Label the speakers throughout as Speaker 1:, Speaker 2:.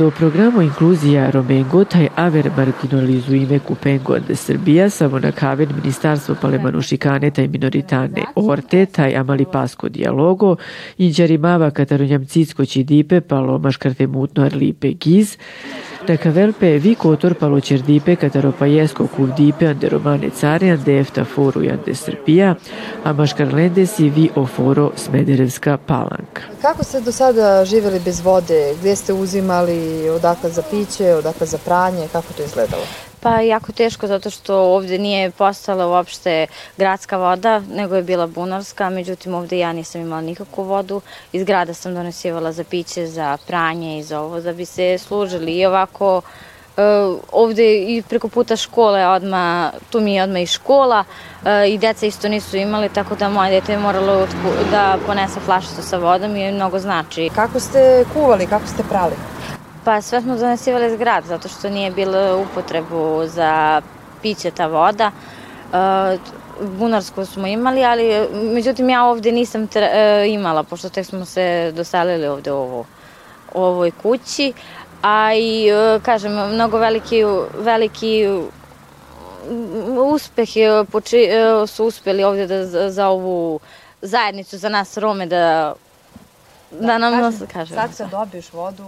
Speaker 1: Ando programo Inkluzija Romengo taj aver marginalizuime kupengo de Srbija samo na kaven Ministarstvo palemanu šikane taj minoritane orte taj amali pasko dialogo inđari mava katarunjam cicko dipe palo maškarte mutno arlipe giz Dacă velpe vi kotor palo cerdipe kataro pajesko dipe ande romane care ande efta foru ande Srbija, a maškarlende si vi o foro Smederevska palanka.
Speaker 2: Kako ste do sada živjeli bez vode? Gdje ste uzimali? Odakle za piće? Odakle za pranje? Kako to izgledalo?
Speaker 3: Pa jako teško zato što ovde nije postala uopšte gradska voda, nego je bila bunarska, međutim ovde ja nisam imala nikakvu vodu. Iz grada sam donosivala za piće, za pranje i za ovo, da bi se služili i ovako Uh, ovde i preko puta škole odma, tu mi je odma i škola uh, i deca isto nisu imali, tako da moje dete je moralo da ponese flašicu sa vodom i mnogo znači.
Speaker 2: Kako ste kuvali, kako ste prali?
Speaker 3: Pa sve smo zanesivali iz zato što nije bilo upotrebu za piće ta voda. E, smo imali, ali međutim ja ovde nisam e, imala, pošto tek smo se doselili ovde u, ovo, u ovoj kući. A i, e, kažem, mnogo veliki, veliki uspeh poči, su uspeli ovde da, za ovu zajednicu, za nas Rome, da Da, nam kažem, kaže.
Speaker 2: Sad kad dobiješ vodu,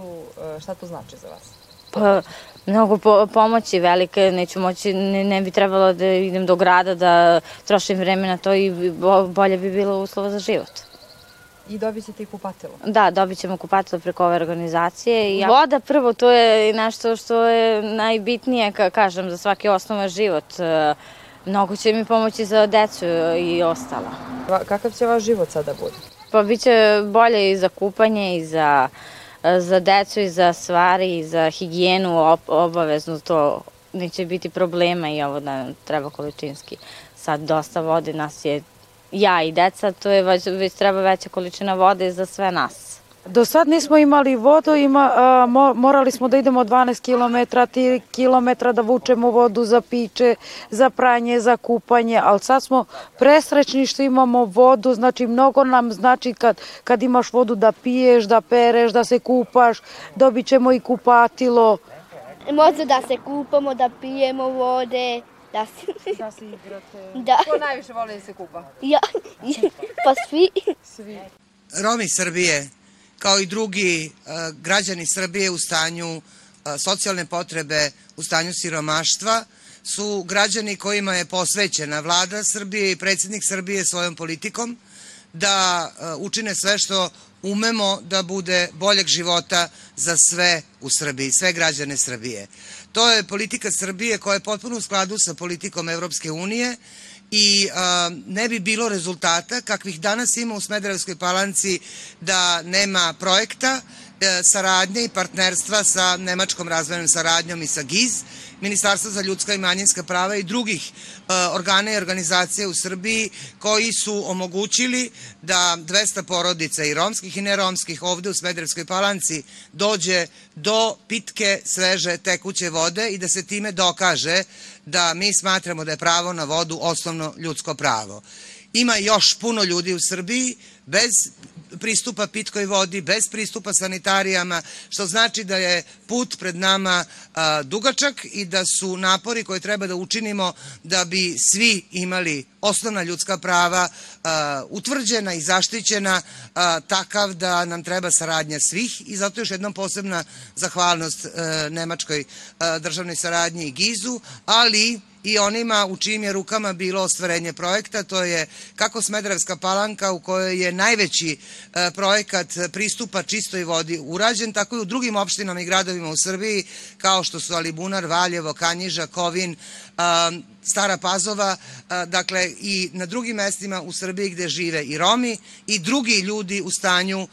Speaker 2: e, šta to znači za vas?
Speaker 3: Pa, mnogo po, pomoći velike, neću moći, ne, ne bi trebalo da idem do grada, da trošim vreme na to i bolje bi bilo uslova za život.
Speaker 2: I dobit ćete i kupatilo?
Speaker 3: Da, dobit ćemo kupatilo preko ove organizacije. I ja... Voda prvo, to je nešto što je najbitnije, ka, kažem, za svaki osnovan život. E, mnogo će mi pomoći za decu i ostalo.
Speaker 2: Kakav će vaš život sada bude?
Speaker 3: Pa bit će bolje i za kupanje i za, za decu i za stvari i za higijenu obavezno to neće biti problema i ovo da treba količinski. Sad dosta vode nas je, ja i deca, to je već, već treba veća količina vode za sve nas.
Speaker 4: Do sad nismo imali vodu, ima, a, mo, morali smo da idemo 12 km, 3 km da vučemo vodu za piće, za pranje, za kupanje, ali sad smo presrećni što imamo vodu, znači mnogo nam znači kad, kad imaš vodu da piješ, da pereš, da se kupaš, dobit ćemo i kupatilo.
Speaker 5: Može da se kupamo, da pijemo vode, da
Speaker 2: se... da se igrate.
Speaker 5: Da.
Speaker 2: Ko najviše voli da se kupa?
Speaker 5: Ja, pa svi.
Speaker 2: Svi.
Speaker 6: Romi Srbije kao i drugi e, građani Srbije u stanju e, socijalne potrebe, u stanju siromaštva, su građani kojima je posvećena vlada Srbije i predsednik Srbije svojom politikom da e, učine sve što umemo da bude boljeg života za sve u Srbiji, sve građane Srbije. To je politika Srbije koja je potpuno u skladu sa politikom Evropske unije i a, ne bi bilo rezultata kakvih danas ima u Smederevskoj palanci da nema projekta, saradnje i partnerstva sa Nemačkom razvojnom saradnjom i sa GIZ, Ministarstva za ljudska i manjinska prava i drugih e, organa i organizacija u Srbiji koji su omogućili da 200 porodica i romskih i neromskih ovde u Smederevskoj palanci dođe do pitke, sveže, tekuće vode i da se time dokaže da mi smatramo da je pravo na vodu osnovno ljudsko pravo. Ima još puno ljudi u Srbiji bez pristupa pitkoj vodi, bez pristupa sanitarijama, što znači da je put pred nama dugačak i da su napori koje treba da učinimo da bi svi imali osnovna ljudska prava utvrđena i zaštićena takav da nam treba saradnja svih. I zato još jednom posebna zahvalnost a, Nemačkoj državnoj saradnji i Gizu, ali i onima u čijim je rukama bilo ostvarenje projekta, to je kako Smederevska palanka u kojoj je najveći e, projekat pristupa čistoj vodi urađen, tako i u drugim opštinama i gradovima u Srbiji, kao što su Alibunar, Valjevo, Kanjiža, Kovin, Stara Pazova, dakle i na drugim mestima u Srbiji gde žive i Romi i drugi ljudi u stanju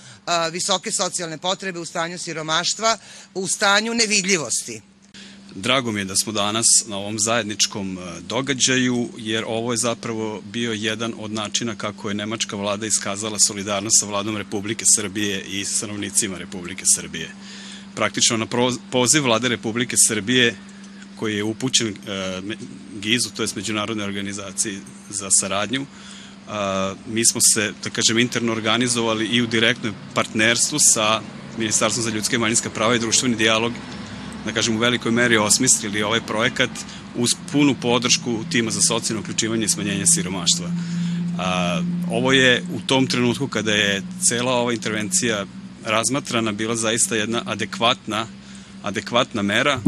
Speaker 6: visoke socijalne potrebe, u stanju siromaštva, u stanju nevidljivosti.
Speaker 7: Drago mi je da smo danas na ovom zajedničkom e, događaju, jer ovo je zapravo bio jedan od načina kako je nemačka vlada iskazala solidarnost sa vladom Republike Srbije i stanovnicima Republike Srbije. Praktično na poziv vlade Republike Srbije koji je upućen e, GIZ-u, to je Međunarodne organizaciji za saradnju, mi smo se, da kažem, interno organizovali i u direktnom partnerstvu sa Ministarstvom za ljudske i manjinska prava i društveni dijalog da kažem, u velikoj meri osmislili ovaj projekat uz punu podršku tima za socijalno uključivanje i smanjenje siromaštva. A, ovo je u tom trenutku kada je cela ova intervencija razmatrana bila zaista jedna adekvatna adekvatna mera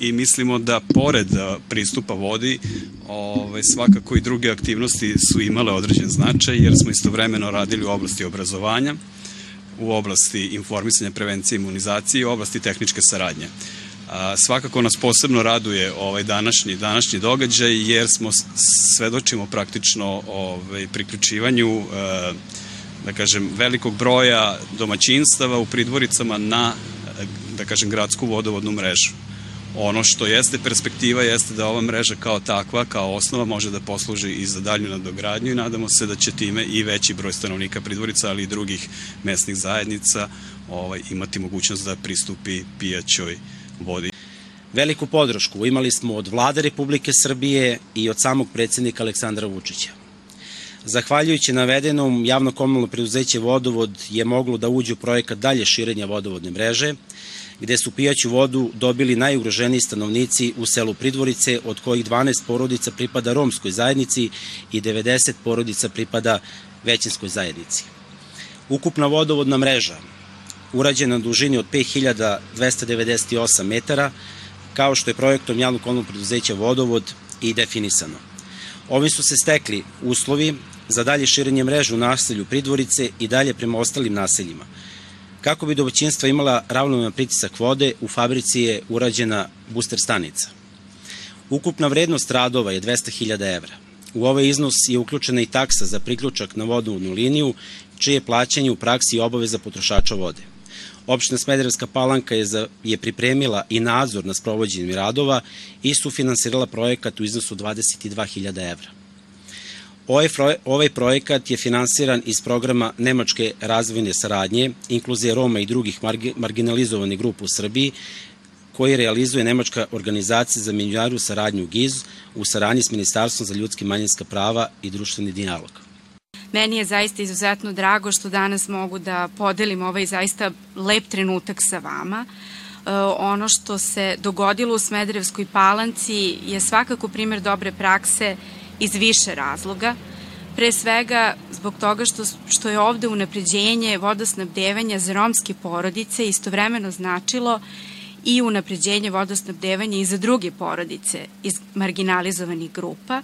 Speaker 7: i mislimo da pored pristupa vodi ovaj, svakako i druge aktivnosti su imale određen značaj jer smo istovremeno radili u oblasti obrazovanja, u oblasti informisanja, prevencije, imunizacije i u oblasti tehničke saradnje. A, svakako nas posebno raduje ovaj današnji današnji događaj jer smo svedočimo praktično ovaj priključivanju e, da kažem velikog broja domaćinstava u pridvoricama na da kažem gradsku vodovodnu mrežu. Ono što jeste perspektiva jeste da ova mreža kao takva, kao osnova može da posluži i za dalju nadogradnju i nadamo se da će time i veći broj stanovnika pridvorica, ali i drugih mesnih zajednica ovaj, imati mogućnost da pristupi pijaćoj vodi.
Speaker 8: Veliku podršku imali smo od vlade Republike Srbije i od samog predsednika Aleksandra Vučića. Zahvaljujući navedenom, javno komunalno preduzeće Vodovod je moglo da uđe u projekat dalje širenja vodovodne mreže, gde su pijaću vodu dobili najugroženiji stanovnici u selu Pridvorice, od kojih 12 porodica pripada romskoj zajednici i 90 porodica pripada većinskoj zajednici. Ukupna vodovodna mreža urađena na dužini od 5298 metara, kao što je projektom javnog komunalnog preduzeća Vodovod i definisano. Ovim su se stekli uslovi za dalje širenje mreže u naselju Pridvorice i dalje prema ostalim naseljima. Kako bi domaćinstva imala ravnometan pritisak vode, u fabrici je urađena booster stanica. Ukupna vrednost radova je 200.000 evra. U ovaj iznos je uključena i taksa za priključak na vodovodnu liniju, čije plaćanje u praksi obaveza potrošača vode. Opština Smederevska palanka je, za, je pripremila i nadzor na sprovođenjem radova i sufinansirala projekat u iznosu 22.000 evra. Ovaj, ovaj projekat je finansiran iz programa Nemačke razvojne saradnje, inkluzije Roma i drugih marginalizovanih grupa u Srbiji, koji realizuje Nemačka organizacija za međunarodnu saradnju GIZ u saradnji s Ministarstvom za ljudski manjinska prava i društveni dijalog.
Speaker 9: Meni je zaista izuzetno drago što danas mogu da podelim ovaj zaista lep trenutak sa vama. E, ono što se dogodilo u Smederevskoj palanci je svakako primer dobre prakse iz više razloga. Pre svega zbog toga što, što je ovde unapređenje vodosnabdevanja za romske porodice istovremeno značilo i unapređenje vodosnabdevanja i za druge porodice iz marginalizovanih grupa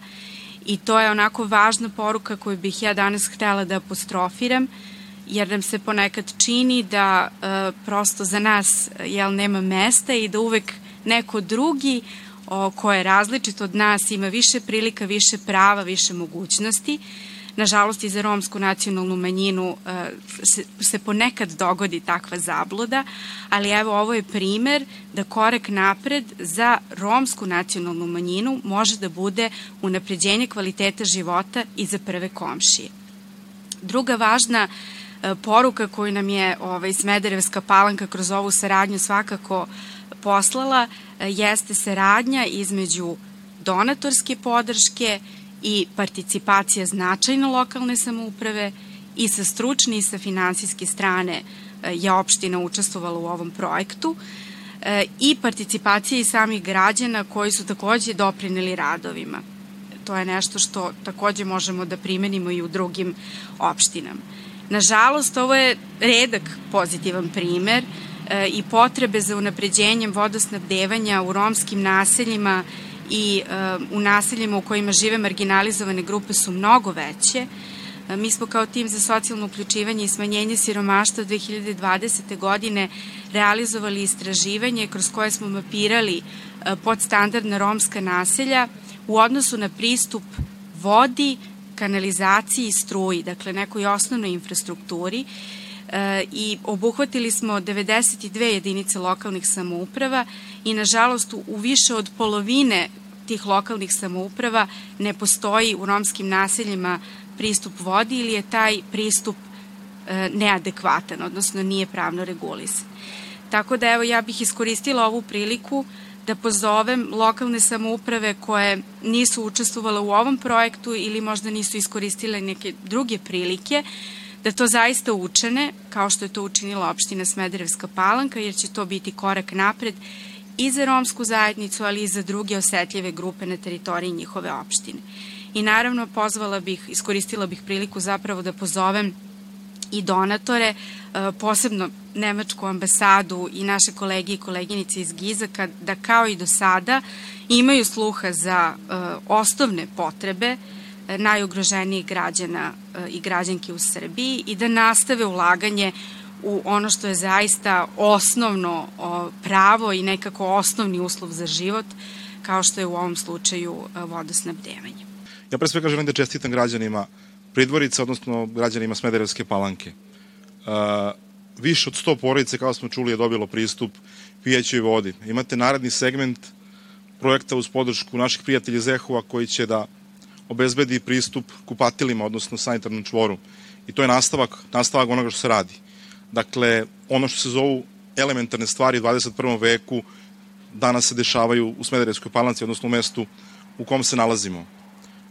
Speaker 9: i to je onako važna poruka koju bih ja danas htela da apostrofiram jer nam se ponekad čini da e, prosto za nas jel nema mesta i da uvek neko drugi o, ko je različit od nas ima više prilika, više prava, više mogućnosti. Nažalost i za romsku nacionalnu manjinu e, se, se ponekad dogodi takva zabluda, ali evo ovo je primer da korek napred za romsku nacionalnu manjinu može da bude unapređenje kvaliteta života i za prve komšije. Druga važna e, poruka koju nam je ovaj, Smederevska palanka kroz ovu saradnju svakako poslala e, jeste saradnja između donatorske podrške i participacija značajno lokalne samouprave i sa stručne i sa finansijske strane e, je opština učestvovala u ovom projektu e, i participacija i samih građana koji su takođe doprineli radovima. To je nešto što takođe možemo da primenimo i u drugim opštinama. Nažalost, ovo je redak pozitivan primer e, i potrebe za unapređenjem vodosnabdevanja u romskim naseljima i e, u naseljima u kojima žive marginalizovane grupe su mnogo veće. E, mi smo kao tim za socijalno uključivanje i smanjenje siromaštva 2020. godine realizovali istraživanje kroz koje smo mapirali e, podstandardna romska naselja u odnosu na pristup vodi, kanalizaciji i struji, dakle nekoj osnovnoj infrastrukturi i obuhvatili smo 92 jedinice lokalnih samouprava i nažalost u više od polovine tih lokalnih samouprava ne postoji u romskim naseljima pristup vodi ili je taj pristup e, neadekvatan, odnosno nije pravno regulisan. Tako da evo ja bih iskoristila ovu priliku da pozovem lokalne samouprave koje nisu učestvovale u ovom projektu ili možda nisu iskoristile neke druge prilike da to zaista učene, kao što je to učinila opština Smederevska palanka, jer će to biti korak napred i za romsku zajednicu, ali i za druge osetljive grupe na teritoriji njihove opštine. I naravno pozvala bih, iskoristila bih priliku zapravo da pozovem i donatore, e, posebno Nemačku ambasadu i naše kolege i koleginice iz Gizaka, da kao i do sada imaju sluha za e, osnovne potrebe najugroženijih građana i građanki u Srbiji i da nastave ulaganje u ono što je zaista osnovno pravo i nekako osnovni uslov za život, kao što je u ovom slučaju vodosnabdevanje.
Speaker 10: Ja pre svega želim da čestitam građanima Pridvorica, odnosno građanima Smederevske palanke. Uh, više od 100 porodice, kao smo čuli, je dobilo pristup pijećoj vodi. Imate naredni segment projekta uz podršku naših prijatelja iz Ehova koji će da obezbedi pristup kupatilima, odnosno sanitarnom čvoru. I to je nastavak, nastavak onoga što se radi. Dakle, ono što se zovu elementarne stvari u 21. veku danas se dešavaju u Smederevskoj palanci, odnosno u mestu u kom se nalazimo.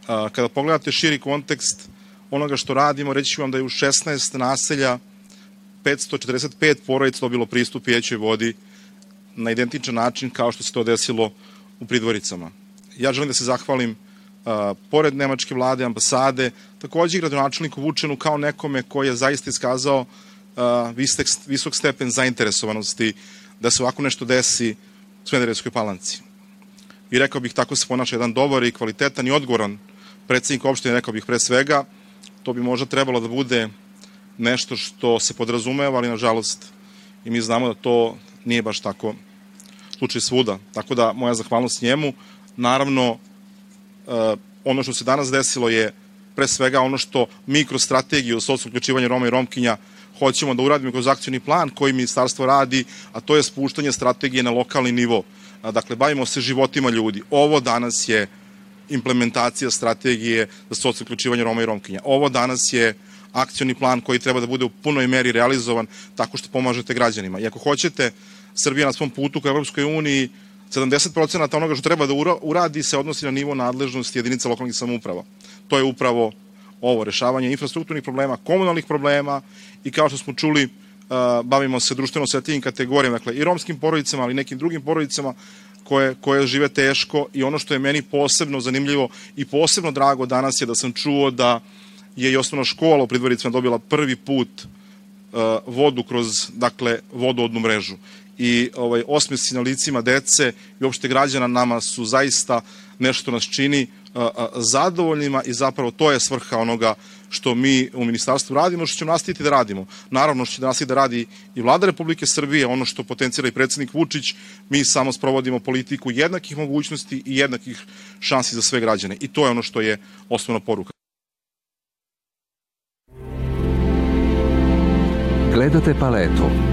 Speaker 10: Kada pogledate širi kontekst onoga što radimo, reći ću vam da je u 16 naselja 545 porodica dobilo pristup pijećoj vodi na identičan način kao što se to desilo u Pridvoricama. Ja želim da se zahvalim pored nemačke vlade, ambasade, takođe i gradonačelniku Vučenu kao nekome koji je zaista iskazao visok, stepen zainteresovanosti da se ovako nešto desi u Smederevskoj palanci. I rekao bih tako se ponaša jedan dobar i kvalitetan i odgovoran predsednik opštine, rekao bih pre svega, to bi možda trebalo da bude nešto što se podrazumeva, ali nažalost i mi znamo da to nije baš tako slučaj svuda. Tako da moja zahvalnost njemu. Naravno, ono što se danas desilo je pre svega ono što mi kroz strategiju socijalnog uključivanja Roma i Romkinja hoćemo da uradimo kroz akcijni plan koji ministarstvo radi, a to je spuštanje strategije na lokalni nivo. Dakle, bavimo se životima ljudi. Ovo danas je implementacija strategije za socijalno uključivanje Roma i Romkinja. Ovo danas je akcioni plan koji treba da bude u punoj meri realizovan tako što pomažete građanima. I ako hoćete, Srbija na svom putu ka Evropskoj uniji 70% onoga što treba da uradi se odnosi na nivo nadležnosti jedinica lokalnih samouprava. To je upravo ovo, rešavanje infrastrukturnih problema, komunalnih problema i kao što smo čuli, bavimo se društveno osjetljivim kategorijama, dakle i romskim porodicama, ali i nekim drugim porodicama koje, koje žive teško i ono što je meni posebno zanimljivo i posebno drago danas je da sam čuo da je i osnovna škola u Pridvoricama dobila prvi put uh, vodu kroz, dakle, vodoodnu mrežu. I ovaj, osmesi na licima dece i uopšte građana nama su zaista nešto nas čini zadovoljnima i zapravo to je svrha onoga što mi u ministarstvu radimo, što ćemo nastaviti da radimo. Naravno što će da nastaviti da radi i vlada Republike Srbije, ono što potencijira i predsednik Vučić, mi samo sprovodimo politiku jednakih mogućnosti i jednakih šansi za sve građane. I to je ono što je osnovna poruka.
Speaker 11: Gledate paletu.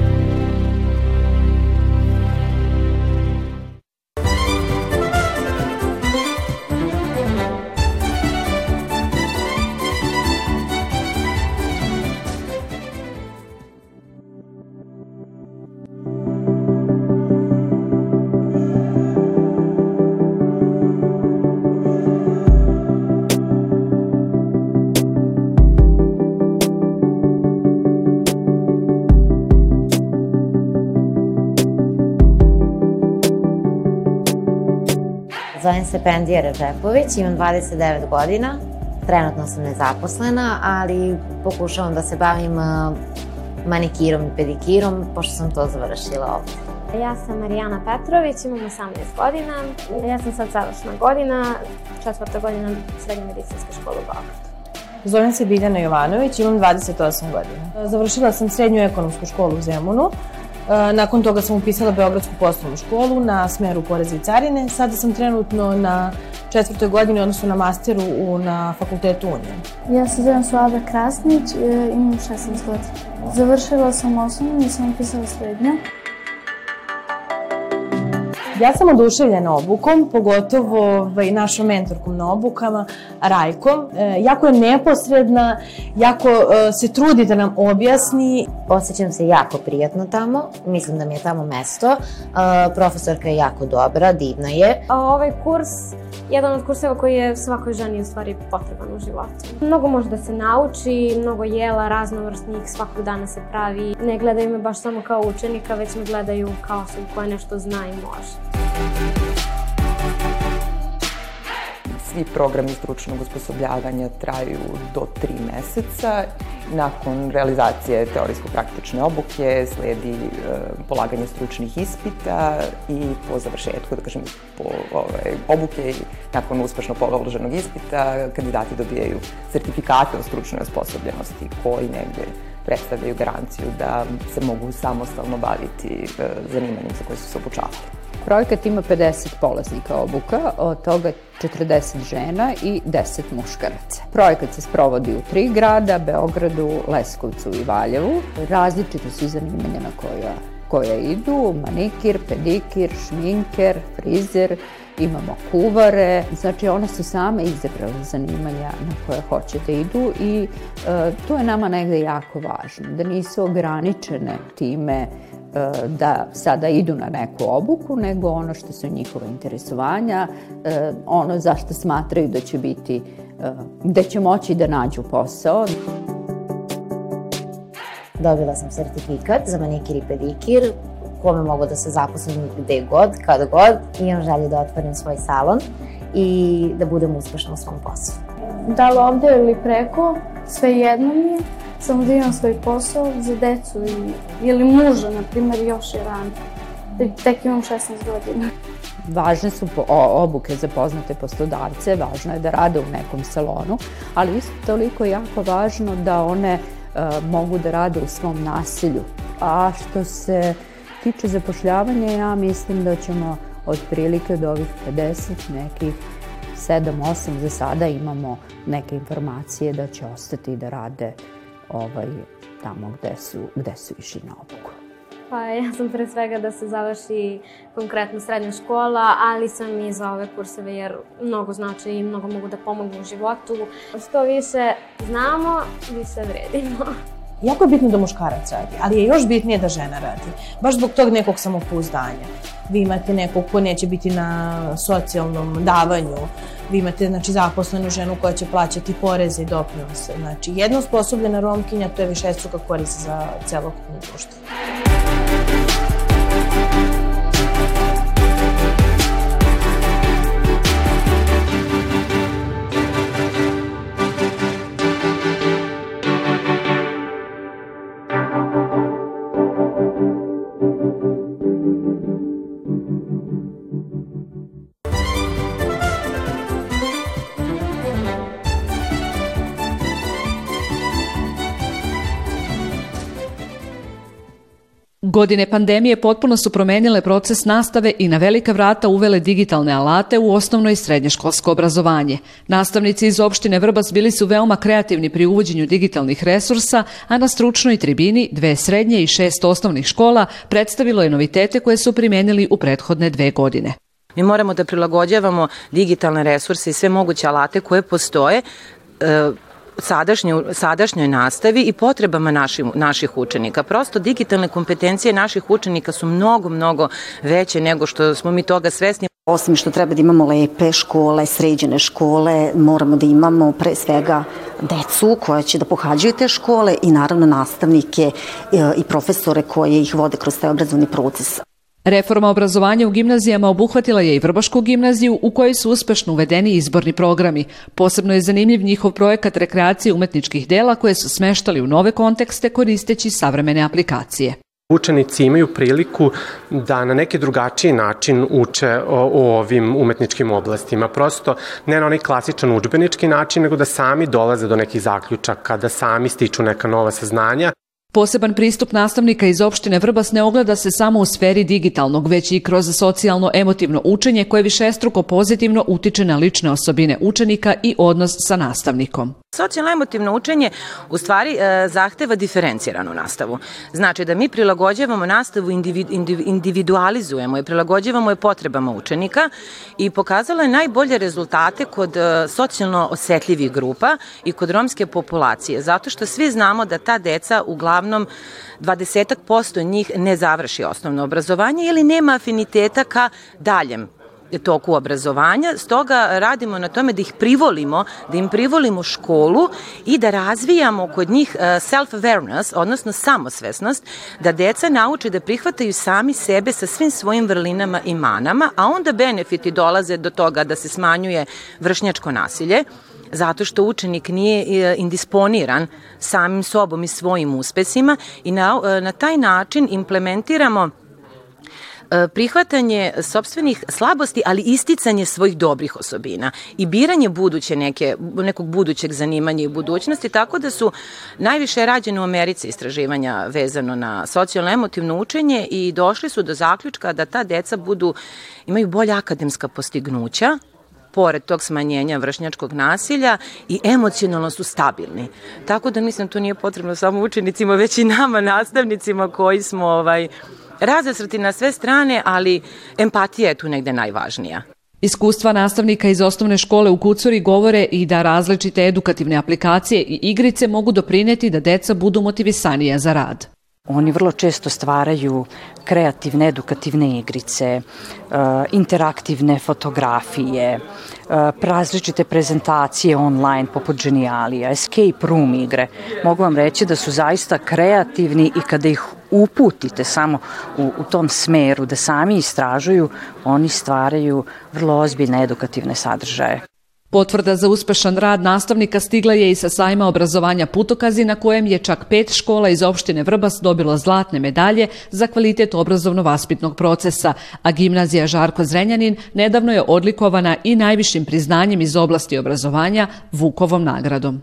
Speaker 12: Zovem se Pendija Režepović, imam 29 godina, trenutno sam nezaposlena, ali pokušavam da se bavim manikirom i pedikirom, pošto sam to završila ovde.
Speaker 13: Ja sam Marijana Petrović, imam 18 godina. Ja sam sad završna godina, četvrta godina srednje medicinske škole u Beogradu.
Speaker 14: Zovem se Biljana Jovanović, imam 28 godina. Završila sam srednju ekonomsku školu u Zemunu, E, nakon toga sam upisala Beogradsku poslovnu školu na smeru poreza i carine. Sada sam trenutno na četvrtoj godini, odnosno na masteru u, na fakultetu Union.
Speaker 15: Ja se zovem Suada Krasnić, e, imam 16 godina. Završila sam osnovnu i sam upisala srednju.
Speaker 14: Ja sam oduševljena obukom, pogotovo ovaj, našom mentorkom na obukama, Rajkom. E, jako je neposredna, jako e, se trudi da nam objasni.
Speaker 12: Osećam se jako prijatno tamo, mislim da mi je tamo mesto. E, profesorka je jako dobra, divna je.
Speaker 13: A ovaj kurs jedan od kurseva koji je svakoj ženi u stvari potreban u životu. Mnogo može da se nauči, mnogo jela, raznovrstnih, svakog dana se pravi. Ne gledaju me baš samo kao učenika, već me gledaju kao osobu koja nešto zna i može.
Speaker 16: Svi programi stručnog osposobljavanja traju do tri meseca. Nakon realizacije teorijsko-praktične obuke sledi e, polaganje stručnih ispita i po završetku, da kažem, po ovaj, obuke i nakon uspešno položenog ispita kandidati dobijaju sertifikate o stručnoj osposobljenosti koji negde predstavljaju garanciju da se mogu samostalno baviti e, zanimanjem za koje su se obučavali.
Speaker 17: Projekat ima 50 polaznika obuka, od toga 40 žena i 10 muškaraca. Projekat se sprovodi u tri grada, Beogradu, Leskovcu i Valjevu. Različite su zanimanja na koja, koja idu, manikir, pedikir, šminker, frizer, imamo kuvare, znači one su same izabrale zanimanja na koje hoće da idu i e, to je nama negde jako važno, da nisu ograničene time E, da sada idu na neku obuku, nego ono što su njihova interesovanja, e, ono zašto smatraju da će biti, e, da će moći da nađu posao.
Speaker 12: Dobila sam sertifikat za manikir i pedikir, kome mogu da se zaposlim gde god, kada god. Imam želju da otvorim svoj salon i da budem uspešna u svom poslu.
Speaker 15: Da li ovde ili preko, sve jedno mi je samo da imam svoj posao za decu i, ili muža, na primjer, još je rano. Tek imam 16 godina.
Speaker 17: Važne su obuke za poznate poslodavce, važno je da rade u nekom salonu, ali isto toliko jako važno da one uh, mogu da rade u svom nasilju. A što se tiče zapošljavanja, ja mislim da ćemo otprilike od ovih 50 nekih 7-8 za sada imamo neke informacije da će ostati da rade ovaj, tamo gde su, gde su išli na obuku.
Speaker 13: Pa ja sam pre svega da se završi konkretno srednja škola, ali sam i za ove kurseve jer mnogo znači i mnogo mogu da pomogu u životu. Što više znamo, više vredimo.
Speaker 14: Jako je bitno da muškarac radi, ali je još bitnije da žena radi. Baš zbog tog nekog samopouzdanja. Vi imate nekog ko neće biti na socijalnom davanju, vi imate znači, zaposlenu ženu koja će plaćati poreze i doprinose. Znači, jedna osposobljena romkinja, to je više struka korist za celokupno društvo.
Speaker 18: Godine pandemije potpuno su promenile proces nastave i na velika vrata uvele digitalne alate u osnovno i srednje školsko obrazovanje. Nastavnici iz opštine Vrbas bili su veoma kreativni pri uvođenju digitalnih resursa, a na stručnoj tribini dve srednje i šest osnovnih škola predstavilo je novitete koje su primenili u prethodne dve godine.
Speaker 19: Mi moramo da prilagođavamo digitalne resurse i sve moguće alate koje postoje e, sadašnjoj, sadašnjoj nastavi i potrebama naših, naših učenika. Prosto digitalne kompetencije naših učenika su mnogo, mnogo veće nego što smo mi toga svesni.
Speaker 20: Osim što treba da imamo lepe škole, sređene škole, moramo da imamo pre svega decu koja će da pohađaju te škole i naravno nastavnike e, i profesore koje ih vode kroz taj obrazovni proces.
Speaker 18: Reforma obrazovanja u gimnazijama obuhvatila je i Vrbašku gimnaziju u kojoj su uspešno uvedeni izborni programi. Posebno je zanimljiv njihov projekat rekreacije umetničkih dela koje su smeštali u nove kontekste koristeći savremene aplikacije.
Speaker 21: Učenici imaju priliku da na neki drugačiji način uče o, o ovim umetničkim oblastima. Prosto ne na onaj klasičan učbenički način, nego da sami dolaze do nekih zaključaka, da sami stiču neka nova saznanja
Speaker 18: Poseban pristup nastavnika iz opštine Vrbas ne ogleda se samo u sferi digitalnog, već i kroz socijalno-emotivno učenje koje višestruko pozitivno utiče na lične osobine učenika i odnos sa nastavnikom.
Speaker 19: Socijalno-emotivno učenje u stvari e, zahteva diferenciranu nastavu. Znači da mi prilagođavamo nastavu, individu, individualizujemo je, prilagođavamo je potrebama učenika i pokazala je najbolje rezultate kod e, socijalno osetljivih grupa i kod romske populacije, zato što svi znamo da ta deca uglavnom 20% njih ne završi osnovno obrazovanje ili nema afiniteta ka daljem toku obrazovanja, stoga radimo na tome da ih privolimo, da im privolimo školu i da razvijamo kod njih e, self-awareness, odnosno samosvesnost, da deca nauče da prihvataju sami sebe sa svim svojim vrlinama i manama, a onda benefiti dolaze do toga da se smanjuje vršnjačko nasilje, zato što učenik nije e, indisponiran samim sobom i svojim uspesima i na, e, na taj način implementiramo E, prihvatanje sobstvenih slabosti, ali isticanje svojih dobrih osobina i biranje buduće neke, nekog budućeg zanimanja i budućnosti, tako da su najviše rađene u Americi istraživanja vezano na socijalno-emotivno učenje i došli su do zaključka da ta deca budu, imaju bolja akademska postignuća, pored tog smanjenja vršnjačkog nasilja i emocionalno su stabilni. Tako da mislim to nije potrebno samo učenicima, već i nama nastavnicima koji smo ovaj, razasrti na sve strane, ali empatija je tu negde najvažnija.
Speaker 18: Iskustva nastavnika iz osnovne škole u Kucuri govore i da različite edukativne aplikacije i igrice mogu doprineti da deca budu motivisanija za rad.
Speaker 22: Oni vrlo često stvaraju kreativne, edukativne igrice, e, interaktivne fotografije, e, različite prezentacije online poput Genialija, escape room igre. Mogu vam reći da su zaista kreativni i kada ih uputite samo u, u tom smeru da sami istražuju, oni stvaraju vrlo ozbiljne edukativne sadržaje.
Speaker 18: Potvrda za uspešan rad nastavnika stigla je i sa sajma obrazovanja Putokazi na kojem je čak pet škola iz opštine Vrbas dobilo zlatne medalje za kvalitet obrazovno-vaspitnog procesa, a gimnazija Žarko Zrenjanin nedavno je odlikovana i najvišim priznanjem iz oblasti obrazovanja Vukovom nagradom.